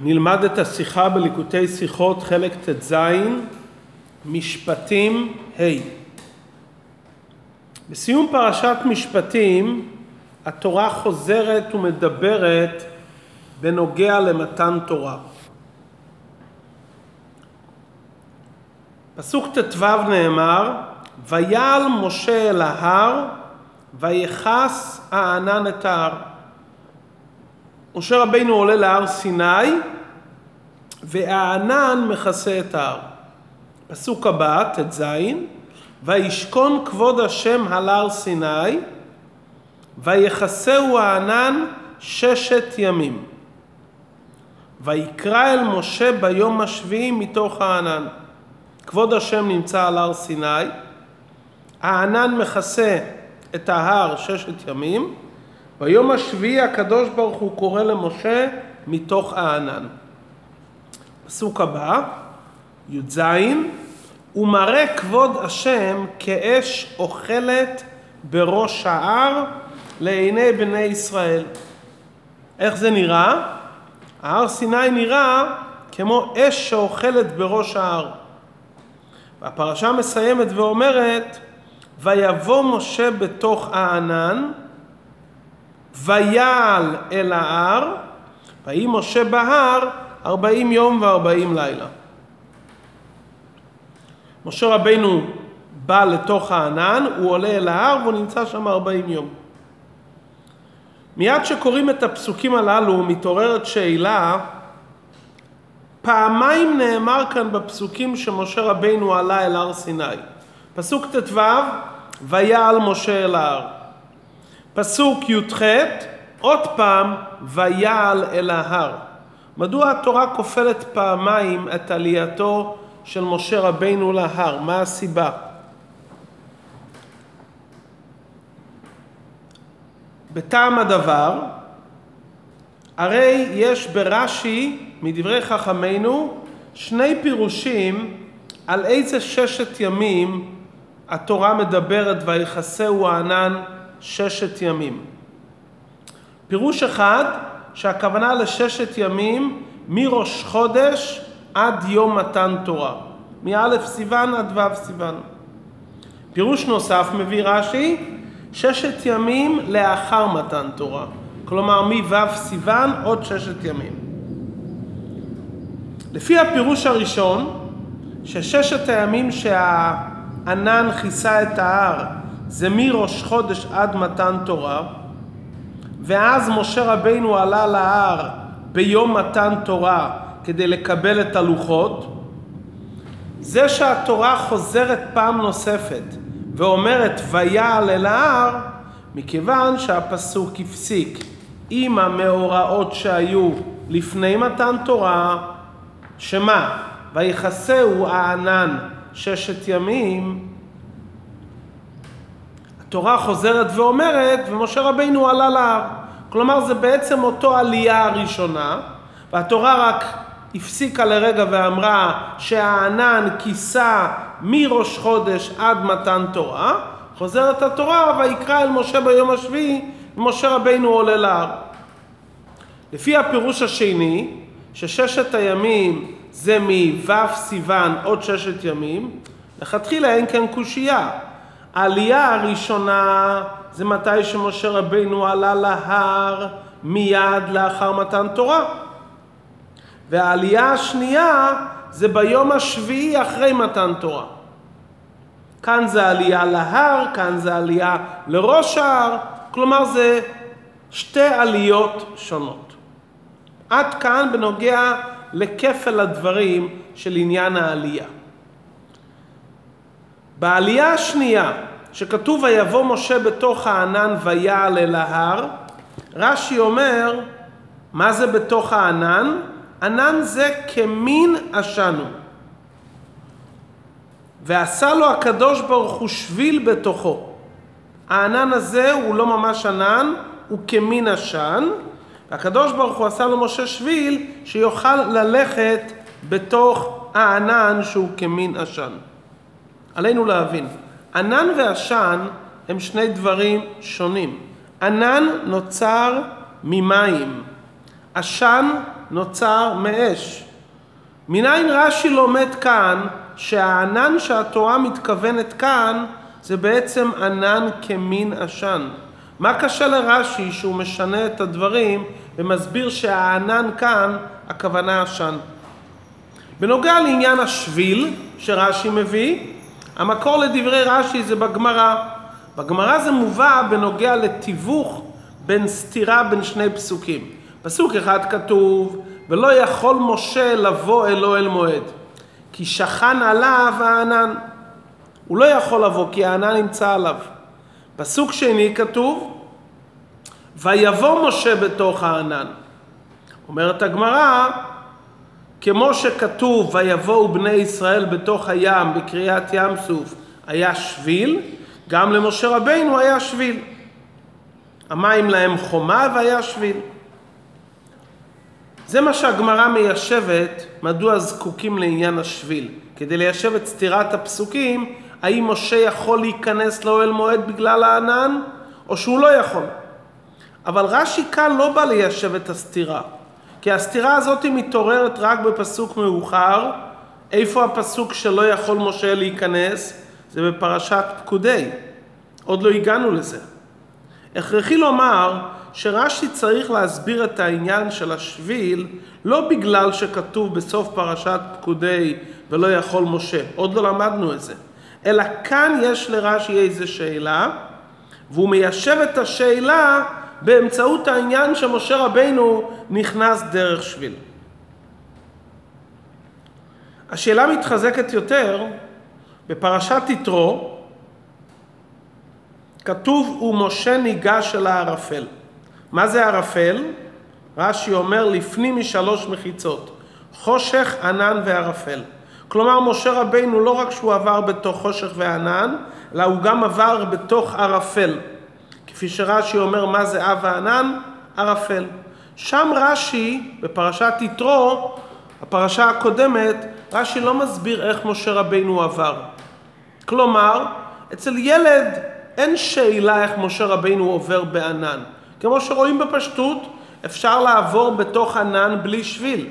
נלמד את השיחה בליקוטי שיחות חלק ט"ז, משפטים ה'. בסיום פרשת משפטים התורה חוזרת ומדברת בנוגע למתן תורה. פסוק ט"ו נאמר, ויעל משה אל ההר ויכס הענן את ההר. משה רבינו עולה להר סיני והענן מכסה את ההר. פסוק הבא, ט"ז, וישכון כבוד השם על הר סיני ויכסהו הענן ששת ימים. ויקרא אל משה ביום השביעי מתוך הענן. כבוד השם נמצא על הר סיני, הענן מכסה את ההר ששת ימים, ביום השביעי הקדוש ברוך הוא קורא למשה מתוך הענן. פסוק הבא, י"ז, ומראה כבוד השם כאש אוכלת בראש ההר לעיני בני ישראל. איך זה נראה? ההר סיני נראה כמו אש שאוכלת בראש ההר. והפרשה מסיימת ואומרת, ויבוא משה בתוך הענן, ויעל אל ההר, ויהי משה בהר ארבעים יום וארבעים לילה. משה רבינו בא לתוך הענן, הוא עולה אל ההר והוא נמצא שם ארבעים יום. מיד שקוראים את הפסוקים הללו מתעוררת שאלה, פעמיים נאמר כאן בפסוקים שמשה רבינו עלה אל הר סיני. פסוק ט"ו, ויעל משה אל ההר. פסוק י"ח, עוד פעם, ויעל אל ההר. מדוע התורה כופלת פעמיים את עלייתו של משה רבינו להר? מה הסיבה? בטעם הדבר, הרי יש ברש"י, מדברי חכמינו, שני פירושים על איזה ששת ימים התורה מדברת ויחסהו הענן ששת ימים. פירוש אחד, שהכוונה לששת ימים מראש חודש עד יום מתן תורה, מא' סיוון עד ו' סיוון. פירוש נוסף מביא רש"י, ששת ימים לאחר מתן תורה, כלומר מו' סיוון עוד ששת ימים. לפי הפירוש הראשון, שששת הימים שהענן כיסה את ההר זה מראש חודש עד מתן תורה, ואז משה רבינו עלה להר ביום מתן תורה כדי לקבל את הלוחות, זה שהתורה חוזרת פעם נוספת ואומרת ויעל אל ההר, מכיוון שהפסוק הפסיק עם המאורעות שהיו לפני מתן תורה, שמה? ויכסהו הענן ששת ימים, התורה חוזרת ואומרת, ומשה רבינו עלה להר. כלומר, זה בעצם אותו עלייה הראשונה, והתורה רק הפסיקה לרגע ואמרה שהענן כיסה מראש חודש עד מתן תורה, חוזרת התורה ויקרא אל משה ביום השביעי, ומשה רבינו עולה להר. לפי הפירוש השני, שששת הימים זה מו' סיוון עוד ששת ימים, לכתחילה אין כאן קושייה. העלייה הראשונה זה מתי שמשה רבינו עלה להר מיד לאחר מתן תורה. והעלייה השנייה זה ביום השביעי אחרי מתן תורה. כאן זה עלייה להר, כאן זה עלייה לראש ההר, כלומר זה שתי עליות שונות. עד כאן בנוגע לכפל הדברים של עניין העלייה. בעלייה השנייה, שכתוב ויבוא משה בתוך הענן ויעל אל ההר, רש"י אומר, מה זה בתוך הענן? ענן זה כמין עשנו. ועשה לו הקדוש ברוך הוא שביל בתוכו. הענן הזה הוא לא ממש ענן, הוא כמין עשן. והקדוש ברוך הוא עשה למשה שביל שיוכל ללכת בתוך הענן שהוא כמין עשן. עלינו להבין, ענן ועשן הם שני דברים שונים. ענן נוצר ממים, עשן נוצר מאש. מניין רש"י לומד כאן שהענן שהתורה מתכוונת כאן זה בעצם ענן כמין עשן. מה קשה לרש"י שהוא משנה את הדברים ומסביר שהענן כאן הכוונה עשן. בנוגע לעניין השביל שרש"י מביא, המקור לדברי רש"י זה בגמרא. בגמרא זה מובא בנוגע לתיווך בין סתירה בין שני פסוקים. פסוק אחד כתוב, ולא יכול משה לבוא אלו אל מועד, כי שכן עליו הענן. הוא לא יכול לבוא כי הענן נמצא עליו. פסוק שני כתוב, ויבוא משה בתוך הענן. אומרת הגמרא, כמו שכתוב ויבואו בני ישראל בתוך הים בקריאת ים סוף היה שביל, גם למשה רבינו היה שביל. המים להם חומה והיה שביל. זה מה שהגמרא מיישבת, מדוע זקוקים לעניין השביל. כדי ליישב את סתירת הפסוקים, האם משה יכול להיכנס לאוהל מועד בגלל הענן, או שהוא לא יכול. אבל רש"י כאן לא בא ליישב את הסתירה. כי הסתירה הזאת מתעוררת רק בפסוק מאוחר. איפה הפסוק שלא יכול משה להיכנס? זה בפרשת פקודי. עוד לא הגענו לזה. הכרחי לומר שרש"י צריך להסביר את העניין של השביל לא בגלל שכתוב בסוף פרשת פקודי ולא יכול משה, עוד לא למדנו את זה, אלא כאן יש לרש"י איזה שאלה והוא מיישב את השאלה באמצעות העניין שמשה רבינו נכנס דרך שביל. השאלה מתחזקת יותר בפרשת יתרו, כתוב ומשה ניגש אל הערפל. מה זה ערפל? רש"י אומר לפנים משלוש מחיצות, חושך, ענן וערפל. כלומר משה רבינו לא רק שהוא עבר בתוך חושך וענן, אלא הוא גם עבר בתוך ערפל. כפי שרש"י אומר מה זה אב הענן? ערפל. שם רש"י, בפרשת יתרו, הפרשה הקודמת, רש"י לא מסביר איך משה רבינו עבר. כלומר, אצל ילד אין שאלה איך משה רבינו עובר בענן. כמו שרואים בפשטות, אפשר לעבור בתוך ענן בלי שביל.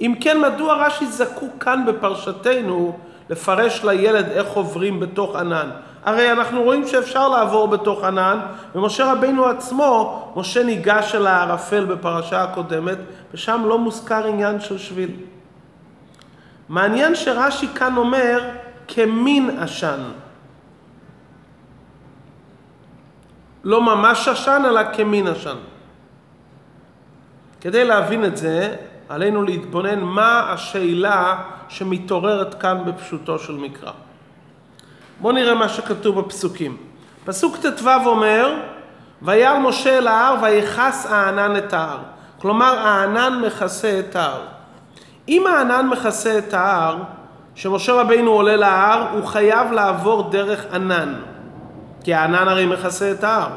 אם כן, מדוע רש"י זקוק כאן בפרשתנו לפרש לילד איך עוברים בתוך ענן? הרי אנחנו רואים שאפשר לעבור בתוך ענן, ומשה רבינו עצמו, משה ניגש אל הערפל בפרשה הקודמת, ושם לא מוזכר עניין של שביל. מעניין שרש"י כאן אומר כמין עשן. לא ממש עשן, אלא כמין עשן. כדי להבין את זה, עלינו להתבונן מה השאלה שמתעוררת כאן בפשוטו של מקרא. בואו נראה מה שכתוב בפסוקים. פסוק ט"ו אומר, וירא משה אל ההר ויכס הענן את ההר. כלומר, הענן מכסה את ההר. אם הענן מכסה את ההר, שמשה רבינו עולה להר, הוא חייב לעבור דרך ענן. כי הענן הרי מכסה את ההר.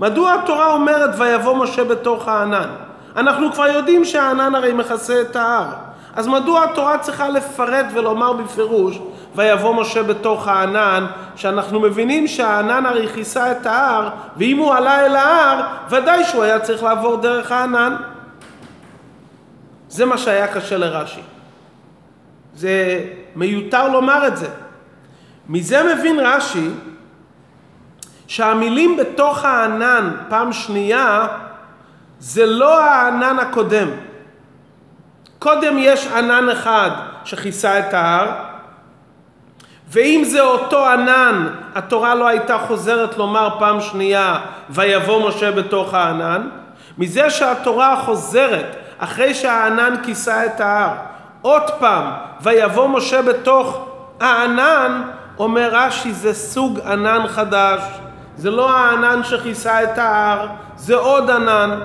מדוע התורה אומרת ויבוא משה בתוך הענן? אנחנו כבר יודעים שהענן הרי מכסה את ההר. אז מדוע התורה צריכה לפרט ולומר בפירוש ויבוא משה בתוך הענן, שאנחנו מבינים שהענן הרי כיסה את ההר, ואם הוא עלה אל ההר, ודאי שהוא היה צריך לעבור דרך הענן. זה מה שהיה קשה לרש"י. זה מיותר לומר את זה. מזה מבין רש"י שהמילים בתוך הענן פעם שנייה זה לא הענן הקודם. קודם יש ענן אחד שכיסה את ההר, ואם זה אותו ענן, התורה לא הייתה חוזרת לומר פעם שנייה, ויבוא משה בתוך הענן. מזה שהתורה חוזרת, אחרי שהענן כיסה את ההר, עוד פעם, ויבוא משה בתוך הענן, אומר רש"י, זה סוג ענן חדש. זה לא הענן שכיסה את ההר, זה עוד ענן.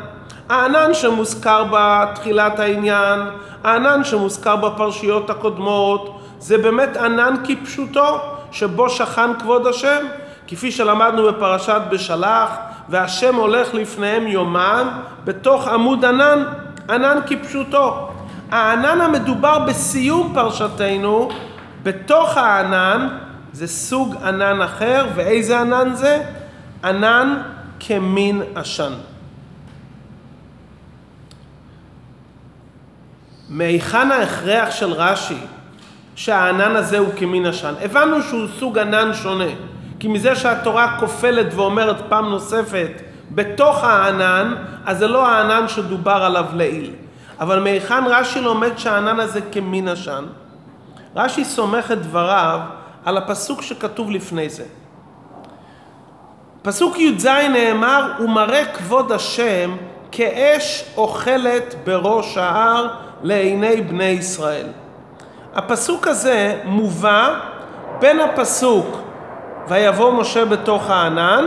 הענן שמוזכר בתחילת העניין, הענן שמוזכר בפרשיות הקודמות, זה באמת ענן כפשוטו, שבו שכן כבוד השם, כפי שלמדנו בפרשת בשלח, והשם הולך לפניהם יומם בתוך עמוד ענן, ענן כפשוטו. הענן המדובר בסיום פרשתנו, בתוך הענן, זה סוג ענן אחר, ואיזה ענן זה? ענן כמין עשן. מהיכן ההכרח של רש"י שהענן הזה הוא כמין עשן? הבנו שהוא סוג ענן שונה, כי מזה שהתורה כופלת ואומרת פעם נוספת בתוך הענן, אז זה לא הענן שדובר עליו לעיל. אבל מהיכן רש"י לומד שהענן הזה כמין עשן? רש"י סומך את דבריו על הפסוק שכתוב לפני זה. פסוק י"ז נאמר, ומראה כבוד השם כאש אוכלת בראש ההר לעיני בני ישראל. הפסוק הזה מובא בין הפסוק ויבוא משה בתוך הענן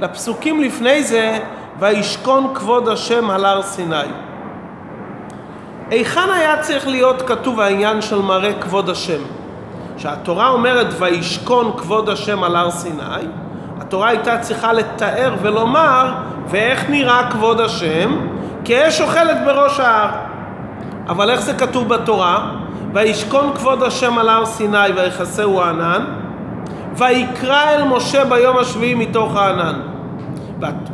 לפסוקים לפני זה וישכון כבוד השם על הר סיני. היכן היה צריך להיות כתוב העניין של מראה כבוד השם? שהתורה אומרת וישכון כבוד השם על הר סיני, התורה הייתה צריכה לתאר ולומר ואיך נראה כבוד השם? כאש אוכלת בראש ההר. אבל איך זה כתוב בתורה? וישכון כבוד השם על הר סיני ויחסהו הענן ויקרא אל משה ביום השביעי מתוך הענן.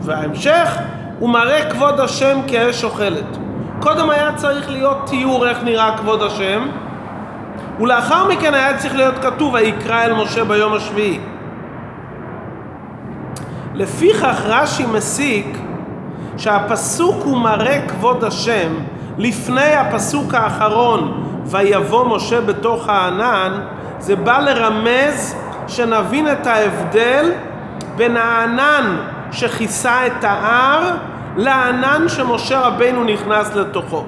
וההמשך הוא מראה כבוד השם כאש אוכלת. קודם היה צריך להיות תיאור איך נראה כבוד השם ולאחר מכן היה צריך להיות כתוב ויקרא אל משה ביום השביעי. לפיכך רש"י מסיק שהפסוק הוא מראה כבוד השם לפני הפסוק האחרון ויבוא משה בתוך הענן זה בא לרמז שנבין את ההבדל בין הענן שכיסה את ההר לענן שמשה רבנו נכנס לתוכו.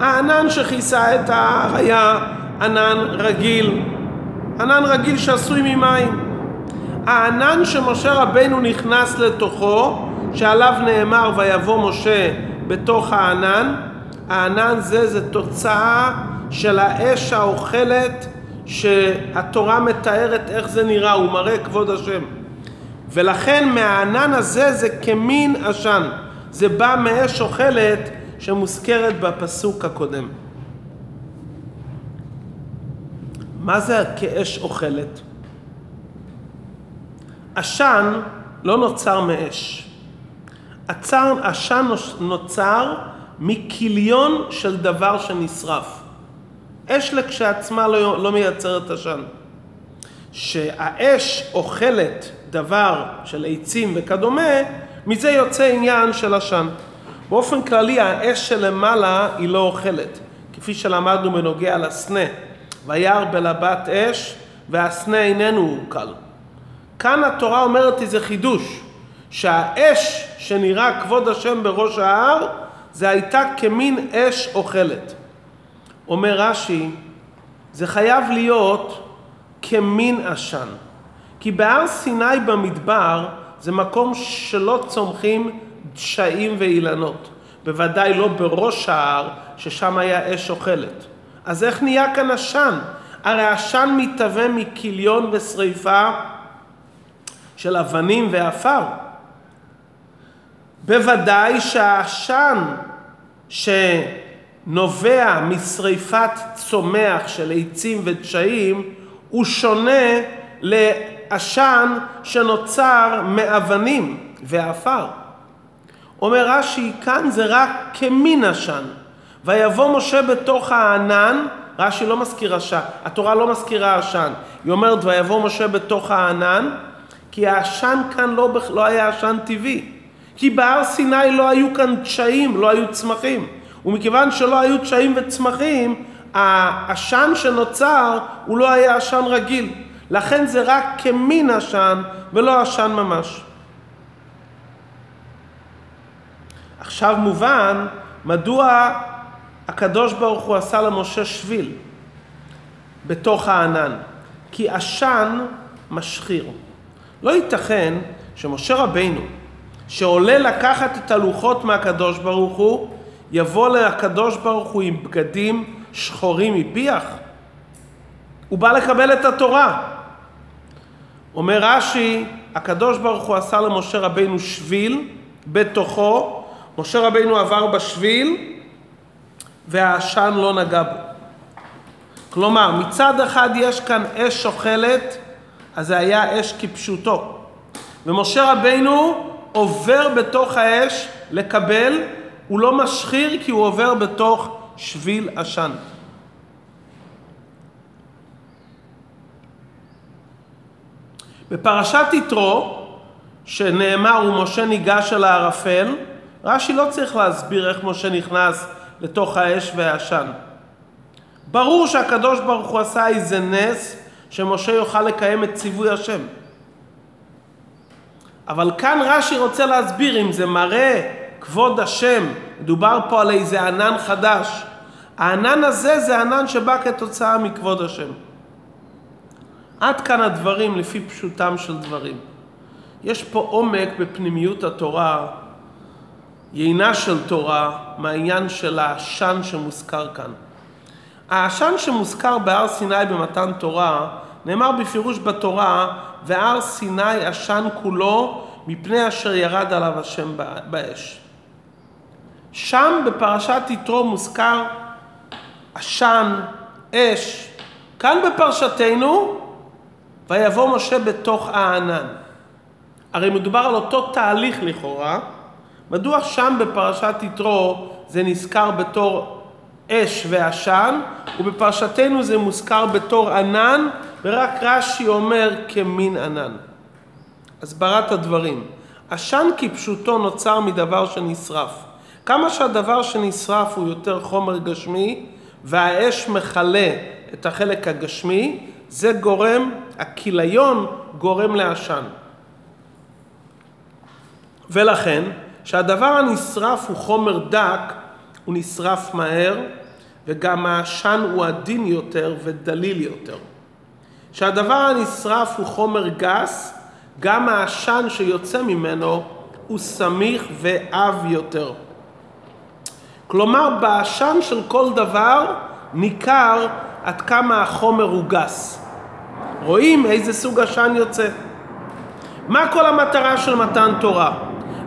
הענן שכיסה את ההר היה ענן רגיל, ענן רגיל שעשוי ממים. הענן שמשה רבנו נכנס לתוכו, שעליו נאמר ויבוא משה בתוך הענן, הענן זה זה תוצאה של האש האוכלת שהתורה מתארת איך זה נראה, הוא מראה כבוד השם. ולכן מהענן הזה זה כמין עשן. זה בא מאש אוכלת שמוזכרת בפסוק הקודם. מה זה כאש אוכלת? עשן לא נוצר מאש. עשן נוצר מכיליון של דבר שנשרף. אש לכשעצמה לא, לא מייצרת עשן. שהאש אוכלת דבר של עצים וכדומה, מזה יוצא עניין של עשן. באופן כללי האש שלמעלה היא לא אוכלת, כפי שלמדנו בנוגע לסנה, וירא בלבת אש והסנה איננו קל. כאן התורה אומרת איזה חידוש, שהאש שנראה כבוד השם בראש ההר, זה הייתה כמין אש אוכלת. אומר רש"י, זה חייב להיות כמין עשן. כי בהר סיני במדבר זה מקום שלא צומחים דשאים ואילנות. בוודאי לא בראש ההר, ששם היה אש אוכלת. אז איך נהיה כאן עשן? הרי עשן מתהווה מכיליון ושריפה של אבנים ועפר. בוודאי שהעשן שנובע משריפת צומח של עצים ודשאים הוא שונה לעשן שנוצר מאבנים ועפר. אומר רש"י, כאן זה רק כמין עשן. ויבוא משה בתוך הענן, רש"י לא מזכיר עשן, התורה לא מזכירה עשן. היא אומרת, ויבוא משה בתוך הענן, כי העשן כאן לא, לא היה עשן טבעי. כי בהר סיני לא היו כאן דשאים, לא היו צמחים. ומכיוון שלא היו דשאים וצמחים, העשן שנוצר הוא לא היה עשן רגיל. לכן זה רק כמין עשן ולא עשן ממש. עכשיו מובן מדוע הקדוש ברוך הוא עשה למשה שביל בתוך הענן. כי עשן משחיר. לא ייתכן שמשה רבינו, שעולה לקחת את הלוחות מהקדוש ברוך הוא, יבוא לקדוש ברוך הוא עם בגדים שחורים מפיח. הוא בא לקבל את התורה. אומר רש"י, הקדוש ברוך הוא עשה למשה רבינו שביל בתוכו, משה רבינו עבר בשביל והעשן לא נגע בו. כלומר, מצד אחד יש כאן אש אוכלת, אז זה היה אש כפשוטו. ומשה רבינו עובר בתוך האש לקבל, הוא לא משחיר כי הוא עובר בתוך שביל עשן. בפרשת יתרו, שנאמר ומשה ניגש אל הערפל, רש"י לא צריך להסביר איך משה נכנס לתוך האש והעשן. ברור שהקדוש ברוך הוא עשה איזה נס שמשה יוכל לקיים את ציווי השם. אבל כאן רש"י רוצה להסביר אם זה מראה כבוד השם, מדובר פה על איזה ענן חדש. הענן הזה זה ענן שבא כתוצאה מכבוד השם. עד כאן הדברים לפי פשוטם של דברים. יש פה עומק בפנימיות התורה, יינה של תורה, מהעניין של העשן שמוזכר כאן. העשן שמוזכר בהר סיני במתן תורה, נאמר בפירוש בתורה, והר סיני עשן כולו מפני אשר ירד עליו השם באש. שם בפרשת יתרו מוזכר עשן, אש. כאן בפרשתנו, ויבוא משה בתוך הענן. הרי מדובר על אותו תהליך לכאורה, מדוע שם בפרשת יתרו זה נזכר בתור אש ועשן, ובפרשתנו זה מוזכר בתור ענן, ורק רש"י אומר כמין ענן. הסברת הדברים. עשן כפשוטו נוצר מדבר שנשרף. כמה שהדבר שנשרף הוא יותר חומר גשמי, והאש מכלה את החלק הגשמי, זה גורם, הכיליון גורם לעשן. ולכן, שהדבר הנשרף הוא חומר דק, הוא נשרף מהר, וגם העשן הוא עדין יותר ודליל יותר. שהדבר הנשרף הוא חומר גס, גם העשן שיוצא ממנו הוא סמיך ועב יותר. כלומר, בעשן של כל דבר ניכר עד כמה החומר הוא גס. רואים איזה סוג עשן יוצא. מה כל המטרה של מתן תורה?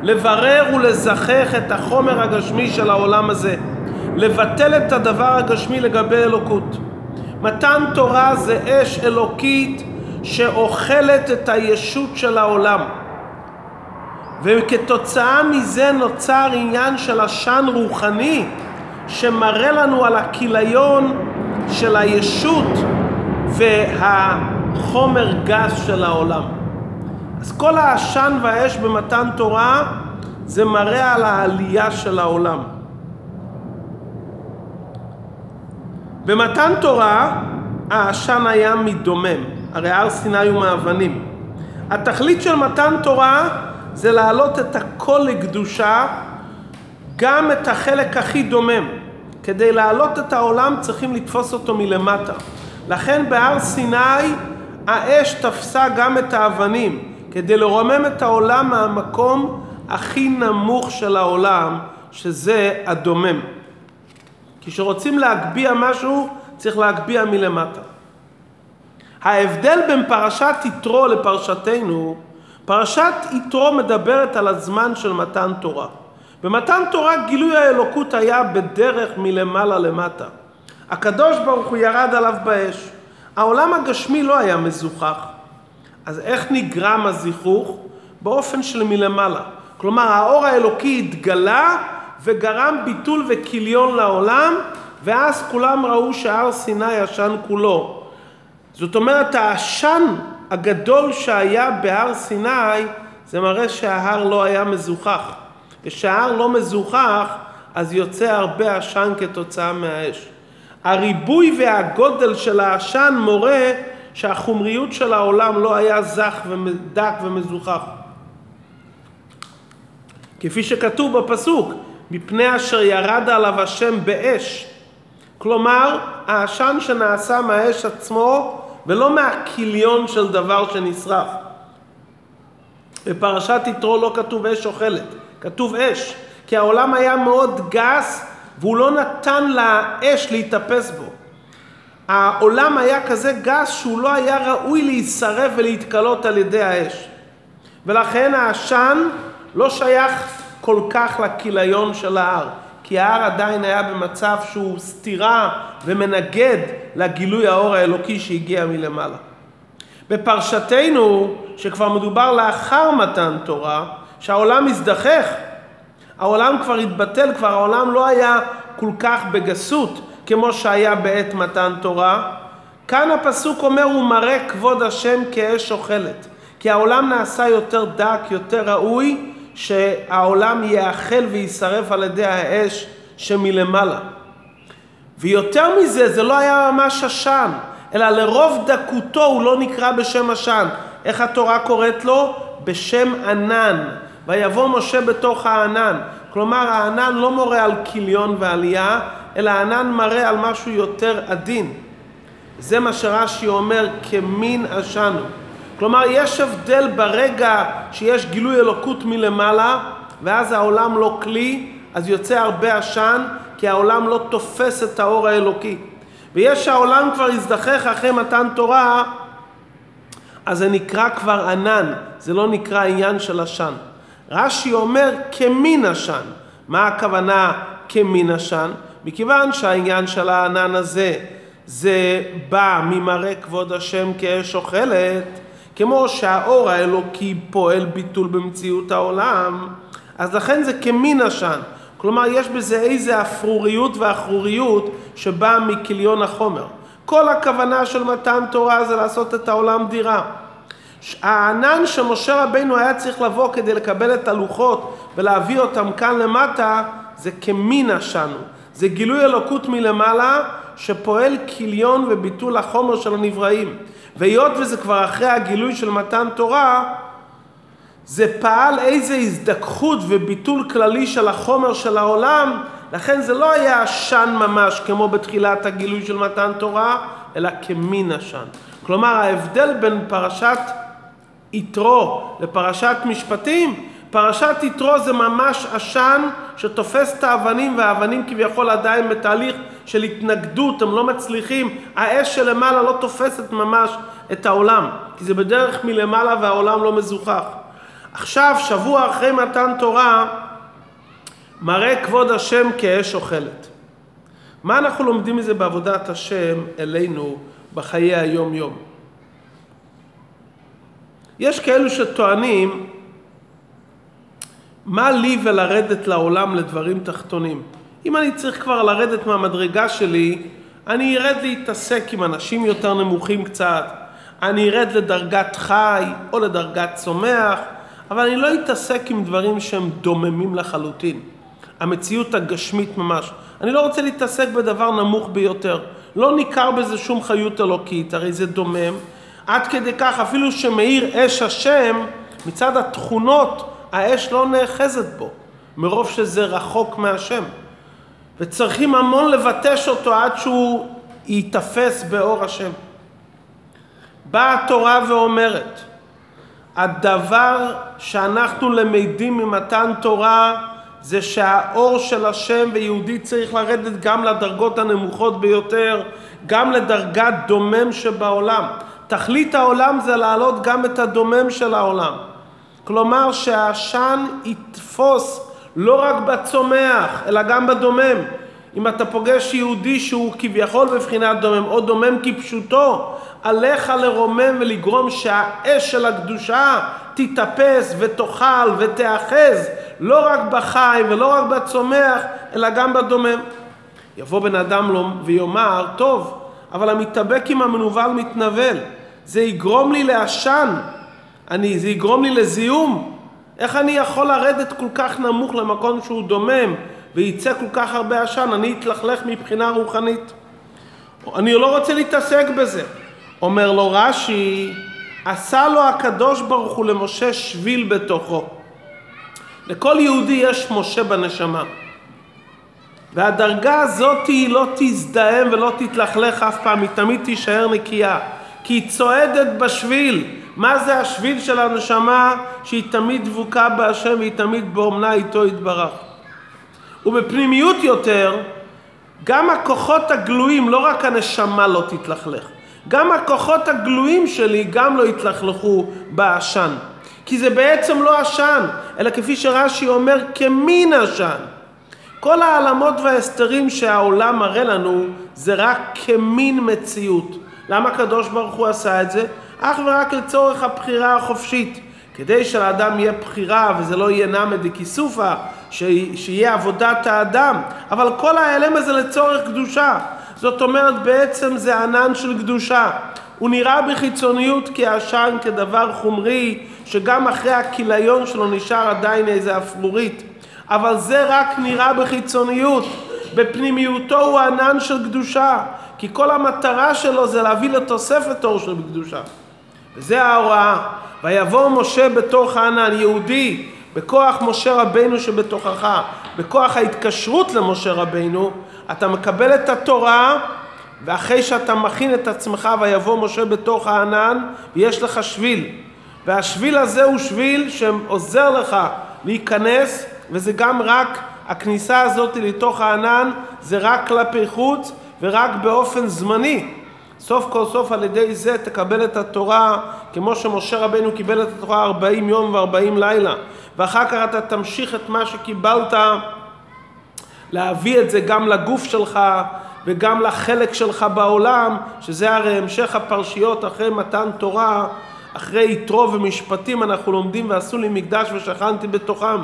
לברר ולזכך את החומר הגשמי של העולם הזה, לבטל את הדבר הגשמי לגבי אלוקות. מתן תורה זה אש אלוקית שאוכלת את הישות של העולם. וכתוצאה מזה נוצר עניין של עשן רוחני שמראה לנו על הכיליון של הישות והחומר גס של העולם. אז כל העשן והאש במתן תורה זה מראה על העלייה של העולם. במתן תורה העשן היה מדומם, הרי הר סיני הוא מאבנים. התכלית של מתן תורה זה להעלות את הכל לקדושה, גם את החלק הכי דומם. כדי להעלות את העולם צריכים לתפוס אותו מלמטה. לכן בהר סיני האש תפסה גם את האבנים, כדי לרומם את העולם מהמקום הכי נמוך של העולם, שזה הדומם. כשרוצים להגביה משהו, צריך להגביה מלמטה. ההבדל בין פרשת יתרו לפרשתנו, פרשת יתרו מדברת על הזמן של מתן תורה. במתן תורה גילוי האלוקות היה בדרך מלמעלה למטה. הקדוש ברוך הוא ירד עליו באש. העולם הגשמי לא היה מזוכח. אז איך נגרם הזיכוך? באופן של מלמעלה. כלומר, האור האלוקי התגלה וגרם ביטול וכיליון לעולם, ואז כולם ראו שהר סיני ישן כולו. זאת אומרת, העשן הגדול שהיה בהר סיני, זה מראה שההר לא היה מזוכח. כשההר לא מזוכח, אז יוצא הרבה עשן כתוצאה מהאש. הריבוי והגודל של העשן מורה שהחומריות של העולם לא היה זך ודק ומזוכח. כפי שכתוב בפסוק, מפני אשר ירד עליו השם באש. כלומר, העשן שנעשה מהאש עצמו ולא מהכיליון של דבר שנשרף. בפרשת יתרו לא כתוב אש אוכלת, כתוב אש, כי העולם היה מאוד גס והוא לא נתן לאש להתאפס בו. העולם היה כזה גס שהוא לא היה ראוי להישרף ולהתקלות על ידי האש. ולכן העשן לא שייך כל כך לכיליון של ההר, כי ההר עדיין היה במצב שהוא סתירה ומנגד לגילוי האור האלוקי שהגיע מלמעלה. בפרשתנו, שכבר מדובר לאחר מתן תורה, שהעולם מזדחך, העולם כבר התבטל, כבר העולם לא היה כל כך בגסות כמו שהיה בעת מתן תורה. כאן הפסוק אומר, הוא מראה כבוד השם כאש אוכלת. כי העולם נעשה יותר דק, יותר ראוי, שהעולם ייאכל ויישרף על ידי האש שמלמעלה. ויותר מזה, זה לא היה ממש עשן, אלא לרוב דקותו הוא לא נקרא בשם עשן. איך התורה קוראת לו? בשם ענן. ויבוא משה בתוך הענן. כלומר, הענן לא מורה על כיליון ועלייה, אלא הענן מראה על משהו יותר עדין. זה מה שרש"י אומר, כמין עשן הוא. כלומר, יש הבדל ברגע שיש גילוי אלוקות מלמעלה, ואז העולם לא כלי, אז יוצא הרבה עשן, כי העולם לא תופס את האור האלוקי. ויש העולם כבר הזדחך אחרי מתן תורה, אז זה נקרא כבר ענן, זה לא נקרא עניין של עשן. רש"י אומר כמין עשן. מה הכוונה כמין עשן? מכיוון שהעניין של הענן הזה זה בא ממראה כבוד השם כאש אוכלת, כמו שהאור האלוקי פועל ביטול במציאות העולם, אז לכן זה כמין עשן. כלומר, יש בזה איזה אפרוריות ואחרוריות שבאה מכליון החומר. כל הכוונה של מתן תורה זה לעשות את העולם דירה. הענן שמשה רבינו היה צריך לבוא כדי לקבל את הלוחות ולהביא אותם כאן למטה, זה כמין עשן. זה גילוי אלוקות מלמעלה שפועל כליון וביטול החומר של הנבראים. והיות וזה כבר אחרי הגילוי של מתן תורה, זה פעל איזה הזדככות וביטול כללי של החומר של העולם, לכן זה לא היה עשן ממש כמו בתחילת הגילוי של מתן תורה, אלא כמין עשן. כלומר ההבדל בין פרשת יתרו לפרשת משפטים, פרשת יתרו זה ממש עשן שתופס את האבנים והאבנים כביכול עדיין בתהליך של התנגדות, הם לא מצליחים, האש שלמעלה לא תופסת ממש את העולם, כי זה בדרך מלמעלה והעולם לא מזוכח. עכשיו, שבוע אחרי מתן תורה, מראה כבוד השם כאש אוכלת. מה אנחנו לומדים מזה בעבודת השם אלינו בחיי היום-יום? יש כאלו שטוענים, מה לי ולרדת לעולם לדברים תחתונים? אם אני צריך כבר לרדת מהמדרגה שלי, אני ארד להתעסק עם אנשים יותר נמוכים קצת, אני ארד לדרגת חי או לדרגת צומח, אבל אני לא אתעסק עם דברים שהם דוממים לחלוטין. המציאות הגשמית ממש. אני לא רוצה להתעסק בדבר נמוך ביותר. לא ניכר בזה שום חיות אלוקית, הרי זה דומם. עד כדי כך, אפילו שמאיר אש השם, מצד התכונות, האש לא נאחזת בו, מרוב שזה רחוק מהשם. וצריכים המון לבטש אותו עד שהוא ייתפס באור השם. באה התורה ואומרת, הדבר שאנחנו למדים ממתן תורה זה שהאור של השם ויהודי צריך לרדת גם לדרגות הנמוכות ביותר, גם לדרגת דומם שבעולם. תכלית העולם זה להעלות גם את הדומם של העולם. כלומר שהעשן יתפוס לא רק בצומח, אלא גם בדומם. אם אתה פוגש יהודי שהוא כביכול בבחינת דומם, או דומם כפשוטו, עליך לרומם ולגרום שהאש של הקדושה תתאפס ותאכל ותאחז לא רק בחי ולא רק בצומח, אלא גם בדומם. יבוא בן אדם ויאמר, טוב, אבל המתאבק עם המנוול מתנבל, זה יגרום לי לעשן, אני, זה יגרום לי לזיהום. איך אני יכול לרדת כל כך נמוך למקום שהוא דומם וייצא כל כך הרבה עשן? אני אתלכלך מבחינה רוחנית. אני לא רוצה להתעסק בזה. אומר לו רש"י, עשה לו הקדוש ברוך הוא למשה שביל בתוכו. לכל יהודי יש משה בנשמה. והדרגה הזאת היא לא תזדהם ולא תתלכלך אף פעם, היא תמיד תישאר נקייה. כי היא צועדת בשביל. מה זה השביל של הנשמה? שהיא תמיד דבוקה בהשם והיא תמיד באומנה איתו יתברך. ובפנימיות יותר, גם הכוחות הגלויים, לא רק הנשמה לא תתלכלך. גם הכוחות הגלויים שלי גם לא יתלכלכו בעשן. כי זה בעצם לא עשן, אלא כפי שרש"י אומר, כמין עשן. כל העלמות וההסתרים שהעולם מראה לנו זה רק כמין מציאות. למה הקדוש ברוך הוא עשה את זה? אך ורק לצורך הבחירה החופשית. כדי שלאדם יהיה בחירה וזה לא יהיה נמא דכיסופא, שיהיה עבודת האדם, אבל כל ההיעלם הזה לצורך קדושה. זאת אומרת, בעצם זה ענן של קדושה. הוא נראה בחיצוניות כעשן, כדבר חומרי, שגם אחרי הכיליון שלו נשאר עדיין איזה אפרורית. אבל זה רק נראה בחיצוניות. בפנימיותו הוא ענן של קדושה, כי כל המטרה שלו זה להביא לתוספת אור של קדושה. וזה ההוראה. ויבוא משה בתוך הענן, יהודי, בכוח משה רבינו שבתוכך, בכוח ההתקשרות למשה רבינו, אתה מקבל את התורה, ואחרי שאתה מכין את עצמך, ויבוא משה בתוך הענן, ויש לך שביל. והשביל הזה הוא שביל שעוזר לך להיכנס, וזה גם רק, הכניסה הזאת לתוך הענן, זה רק כלפי חוץ, ורק באופן זמני. סוף כל סוף על ידי זה תקבל את התורה כמו שמשה רבנו קיבל את התורה 40 יום ו-40 לילה. ואחר כך אתה תמשיך את מה שקיבלת להביא את זה גם לגוף שלך וגם לחלק שלך בעולם שזה הרי המשך הפרשיות אחרי מתן תורה אחרי יתרו ומשפטים אנחנו לומדים ועשו לי מקדש ושכנתי בתוכם.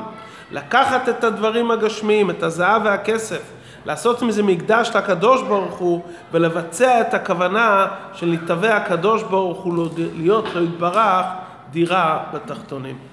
לקחת את הדברים הגשמיים את הזהב והכסף לעשות מזה מקדש לקדוש ברוך הוא ולבצע את הכוונה של נתבע הקדוש ברוך הוא להיות לו יתברך דירה בתחתונים.